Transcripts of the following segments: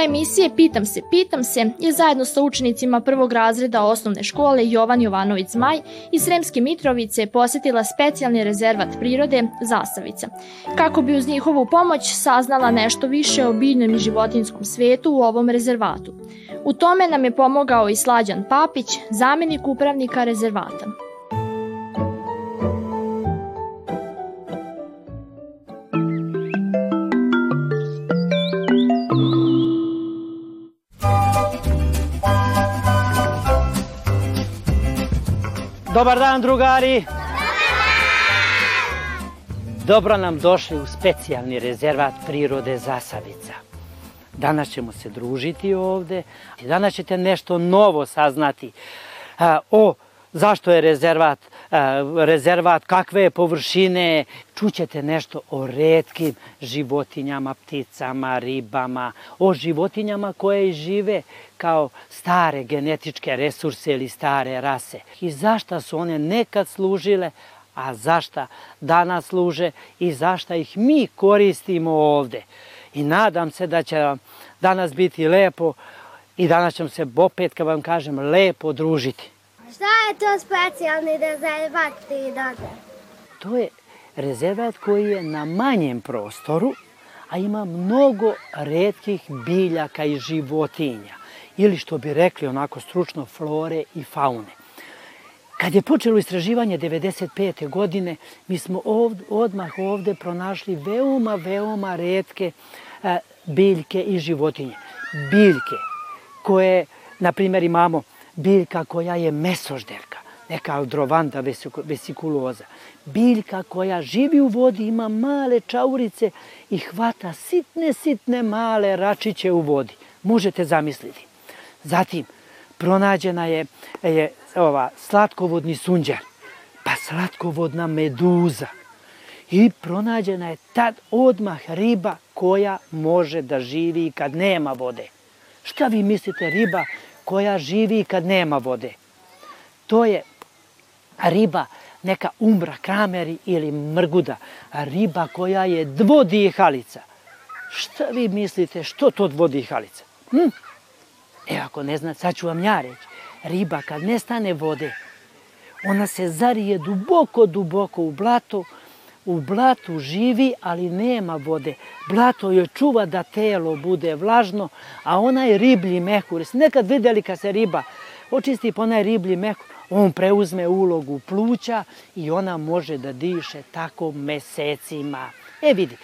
Ekipa emisije Pitam se, pitam se je zajedno sa učenicima prvog razreda osnovne škole Jovan Jovanović Zmaj iz Sremske Mitrovice posetila specijalni rezervat prirode Zasavica, kako bi uz njihovu pomoć saznala nešto više o biljnom i životinskom svetu u ovom rezervatu. U tome nam je pomogao i Slađan Papić, zamenik upravnika rezervata. Dobar dan, drugari! Dobro nam došli u specijalni rezervat prirode Zasavica. Danas ćemo se družiti ovde danas ćete nešto novo saznati a, o zašto je rezervat, a, rezervat, kakve je površine, čućete nešto o redkim životinjama, pticama, ribama, o životinjama koje žive kao stare genetičke resurse ili stare rase. I zašta su one nekad služile, a zašta danas služe i zašta ih mi koristimo ovde. I nadam se da će vam danas biti lepo i danas ćemo se opet, kad vam kažem, lepo družiti. Šta je to specijalni rezervat prirode? To je rezervat koji je na manjem prostoru, a ima mnogo redkih biljaka i životinja. Ili što bi rekli onako stručno, flore i faune. Kad je počelo istraživanje 95. godine, mi smo ovd, odmah ovde pronašli veoma, veoma redke e, biljke i životinje. Biljke koje, na primjer, imamo biljka koja je mesožderka, neka aldrovanda vesikuloza. Biljka koja živi u vodi, ima male čaurice i hvata sitne, sitne male račiće u vodi. Možete zamisliti. Zatim, pronađena je, je ova slatkovodni sunđer, pa slatkovodna meduza. I pronađena je tad odmah riba koja može da živi kad nema vode. Šta vi mislite riba koja živi kad nema vode? To je riba neka umbra, krameri ili mrguda. Riba koja je dvodihalica. Šta vi mislite, što to dvodihalica? Hm? E, ako ne znate, sad ću vam ja reći. Riba kad nestane vode, ona se zarije duboko, duboko u blato, u blatu živi, ali nema vode. Blato joj čuva da telo bude vlažno, a onaj riblji mehur, nekad videli kad se riba očisti po onaj riblji mehur, on preuzme ulogu pluća i ona može da diše tako mesecima. E vidi,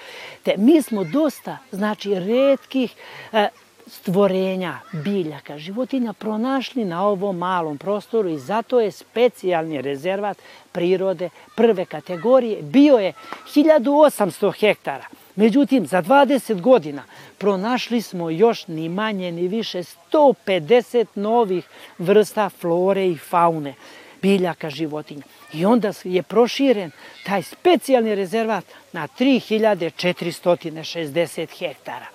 te mi smo dosta, znači, redkih e, stvorenja, biljaka, životinja pronašli na ovom malom prostoru i zato je specijalni rezervat prirode prve kategorije. Bio je 1800 hektara. Međutim, za 20 godina pronašli smo još ni manje ni više 150 novih vrsta flore i faune, biljaka, životinja. I onda je proširen taj specijalni rezervat na 3460 hektara.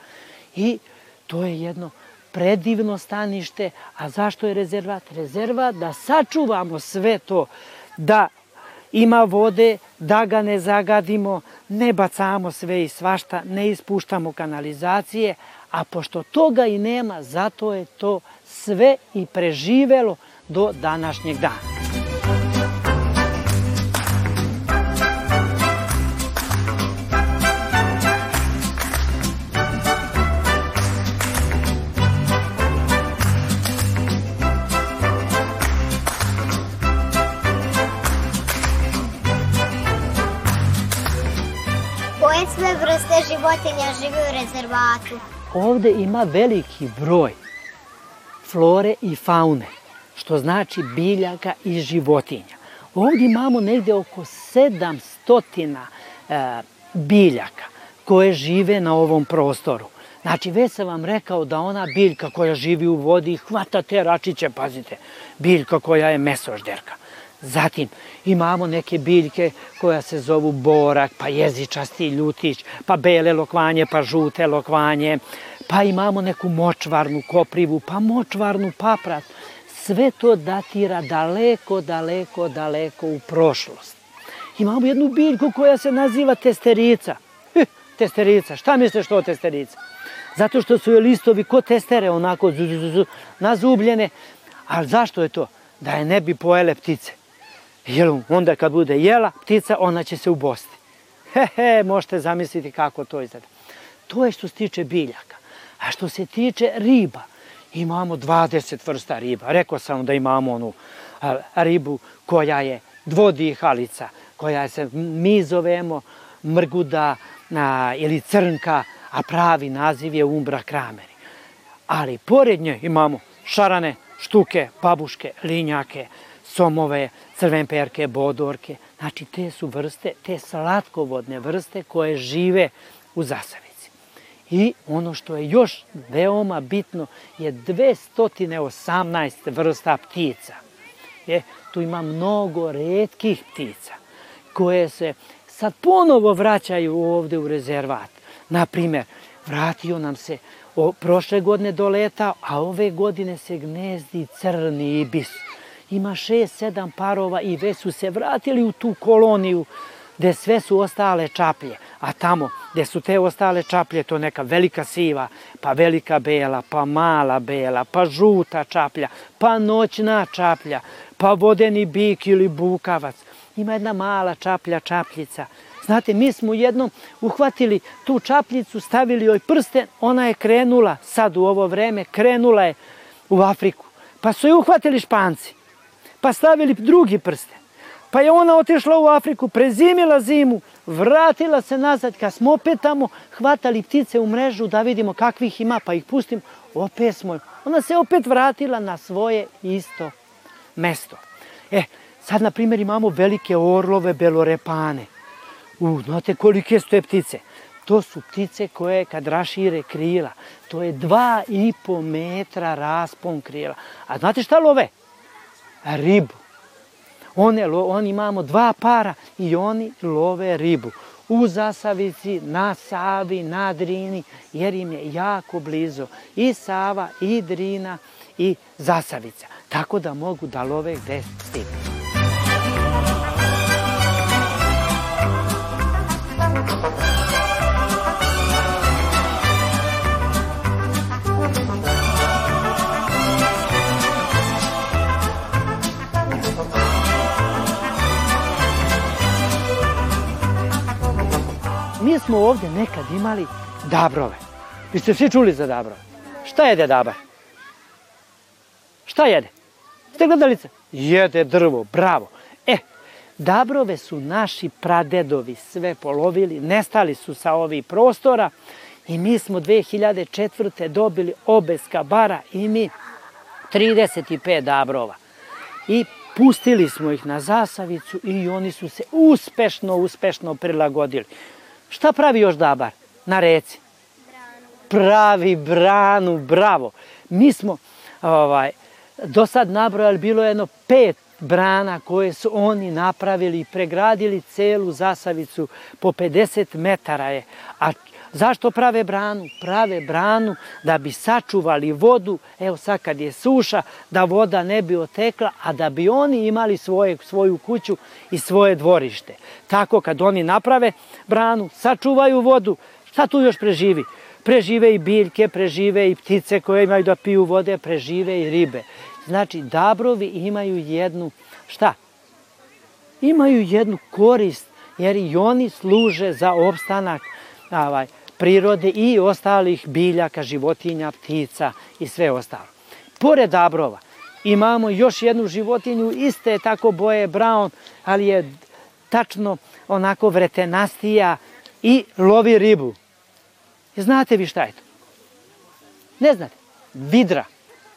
I To je jedno predivno stanište. A zašto je rezervat? Rezervat da sačuvamo sve to, da ima vode, da ga ne zagadimo, ne bacamo sve i svašta, ne ispuštamo kanalizacije, a pošto toga i nema, zato je to sve i preživelo do današnjeg dana. Vrste životinja žive u rezervatu? Ovde ima veliki broj flore i faune, što znači biljaka i životinja. Ovdje imamo negde oko 700 e, biljaka koje žive na ovom prostoru. Znači, već sam vam rekao da ona biljka koja živi u vodi hvata te račiće, pazite, biljka koja je mesožderka. Zatim imamo neke biljke koja se zovu borak, pa jezičasti ljutić, pa bele lokvanje, pa žute lokvanje, pa imamo neku močvarnu koprivu, pa močvarnu paprat. Sve to datira daleko, daleko, daleko u prošlost. Imamo jednu biljku koja se naziva testerica. Testerica, šta misliš je testerica? Zato što su joj listovi ko testere onako zu, zu, nazubljene. Ali zašto je to? Da je ne bi pojele ptice. Jer onda kad bude jela ptica, ona će se ubosti. He, he, možete zamisliti kako to izgleda. To je što se tiče biljaka. A što se tiče riba, imamo 20 vrsta riba. Rekao sam da imamo onu a, ribu koja je dvodihalica, koja se mi zovemo mrguda a, ili crnka, a pravi naziv je umbra krameri. Ali pored nje imamo šarane, štuke, babuške, linjake, somove, crvenperke, bodorke. Znači, te su vrste, te slatkovodne vrste koje žive u zasavici. I ono što je još veoma bitno je 218 vrsta ptica. Je, tu ima mnogo redkih ptica koje se sad ponovo vraćaju ovde u rezervat. Naprimer, vratio nam se o, prošle godine do leta, a ove godine se gnezdi crni ibis. Ima šest, sedam parova i već su se vratili u tu koloniju gde sve su ostale čaplje. A tamo gde su te ostale čaplje, to neka velika siva, pa velika bela, pa mala bela, pa žuta čaplja, pa noćna čaplja, pa vodeni bik ili bukavac. Ima jedna mala čaplja, čapljica. Znate, mi smo jednom uhvatili tu čapljicu, stavili joj prsten, ona je krenula, sad u ovo vreme, krenula je u Afriku. Pa su je uhvatili španci, pa stavili drugi prsten. Pa je ona otišla u Afriku, prezimila zimu, vratila se nazad, kad smo opet tamo hvatali ptice u mrežu da vidimo kakvih ima, pa ih pustim, opet smo, ona se opet vratila na svoje isto mesto. E, sad na primjer imamo velike orlove belorepane. U, znate kolike su te ptice? To su ptice koje kad rašire krila, to je dva i po metra raspon krila. A znate šta love? Ribu. One, oni imamo dva para i oni love ribu. U Zasavici, na Savi, na Drini, jer im je jako blizu i Sava, i Drina, i Zasavica. Tako da mogu da love gde stignu. Mi smo ovde nekad imali dabrove. Vi ste svi čuli za dabrove. Šta jede dabar? Šta jede? Ste gledalice? Jede drvo, bravo. E, dabrove su naši pradedovi sve polovili, nestali su sa ovih prostora i mi smo 2004. dobili obeska bara i mi 35 dabrova. I pustili smo ih na zasavicu i oni su se uspešno, uspešno prilagodili. Šta pravi još dabar na reci? Branu. Pravi branu, bravo. Mi smo ovaj, do sad nabrojali, bilo jedno pet brana koje su oni napravili i pregradili celu zasavicu po 50 metara je. A zašto prave branu? Prave branu da bi sačuvali vodu, evo sad kad je suša, da voda ne bi otekla, a da bi oni imali svoje, svoju kuću i svoje dvorište. Tako kad oni naprave branu, sačuvaju vodu, šta tu još preživi? Prežive i biljke, prežive i ptice koje imaju da piju vode, prežive i ribe. Znači, dabrovi imaju jednu, šta? Imaju jednu korist, jer i oni služe za opstanak ovaj, prirode i ostalih biljaka, životinja, ptica i sve ostalo. Pored dabrova imamo još jednu životinju, iste tako boje brown, ali je tačno onako vretenastija i lovi ribu. Znate vi šta je to? Ne znate. Vidra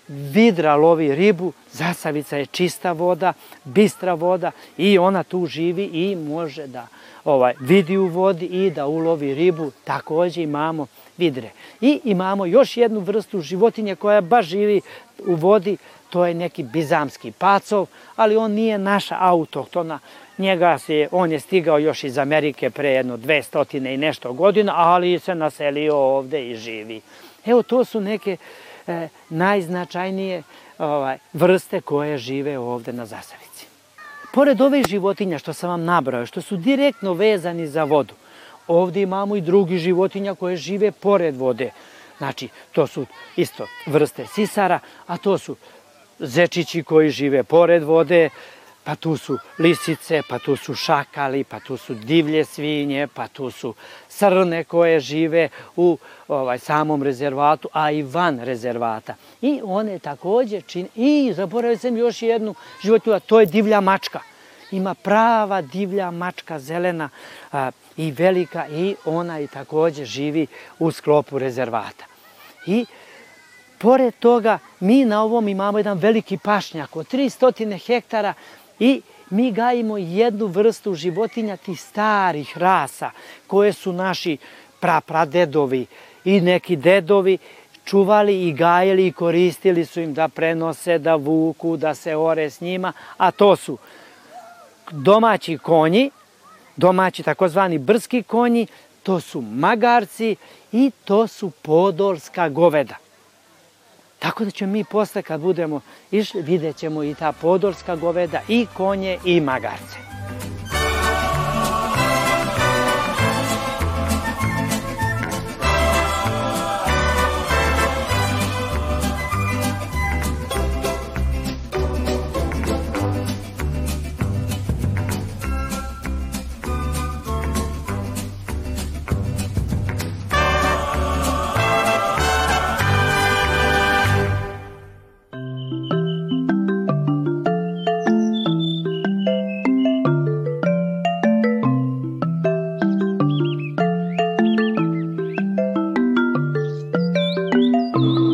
vidra lovi ribu, zasavica je čista voda, bistra voda i ona tu živi i može da ovaj, vidi u vodi i da ulovi ribu. Takođe imamo vidre. I imamo još jednu vrstu životinje koja baš živi u vodi, to je neki bizamski pacov, ali on nije naša autohtona. Njega se, on je stigao još iz Amerike pre jedno 200 i nešto godina, ali se naselio ovde i živi. Evo, to su neke e, najznačajnije ovaj, vrste koje žive ovde na Zasavici. Pored ove životinja što sam vam nabrao, što su direktno vezani za vodu, ovde imamo i drugi životinja koje žive pored vode. Znači, to su isto vrste sisara, a to su zečići koji žive pored vode, pa tu su lisice, pa tu su šakali, pa tu su divlje svinje, pa tu su srne koje žive u ovaj samom rezervatu, a i van rezervata. I one takođe čine... I zaboravio sam još jednu životinju, to je divlja mačka. Ima prava divlja mačka zelena a, i velika i ona i takođe živi u sklopu rezervata. I pored toga mi na ovom imamo jedan veliki pašnjak od 300 hektara i mi gajimo jednu vrstu životinja tih starih rasa koje su naši prapradedovi i neki dedovi čuvali i gajili i koristili su im da prenose, da vuku, da se ore s njima, a to su domaći konji, domaći takozvani brski konji, to su magarci i to su podolska goveda. Tako da ćemo mi posle kad budemo išli, vidjet ćemo i ta podolska goveda, i konje, i magarce.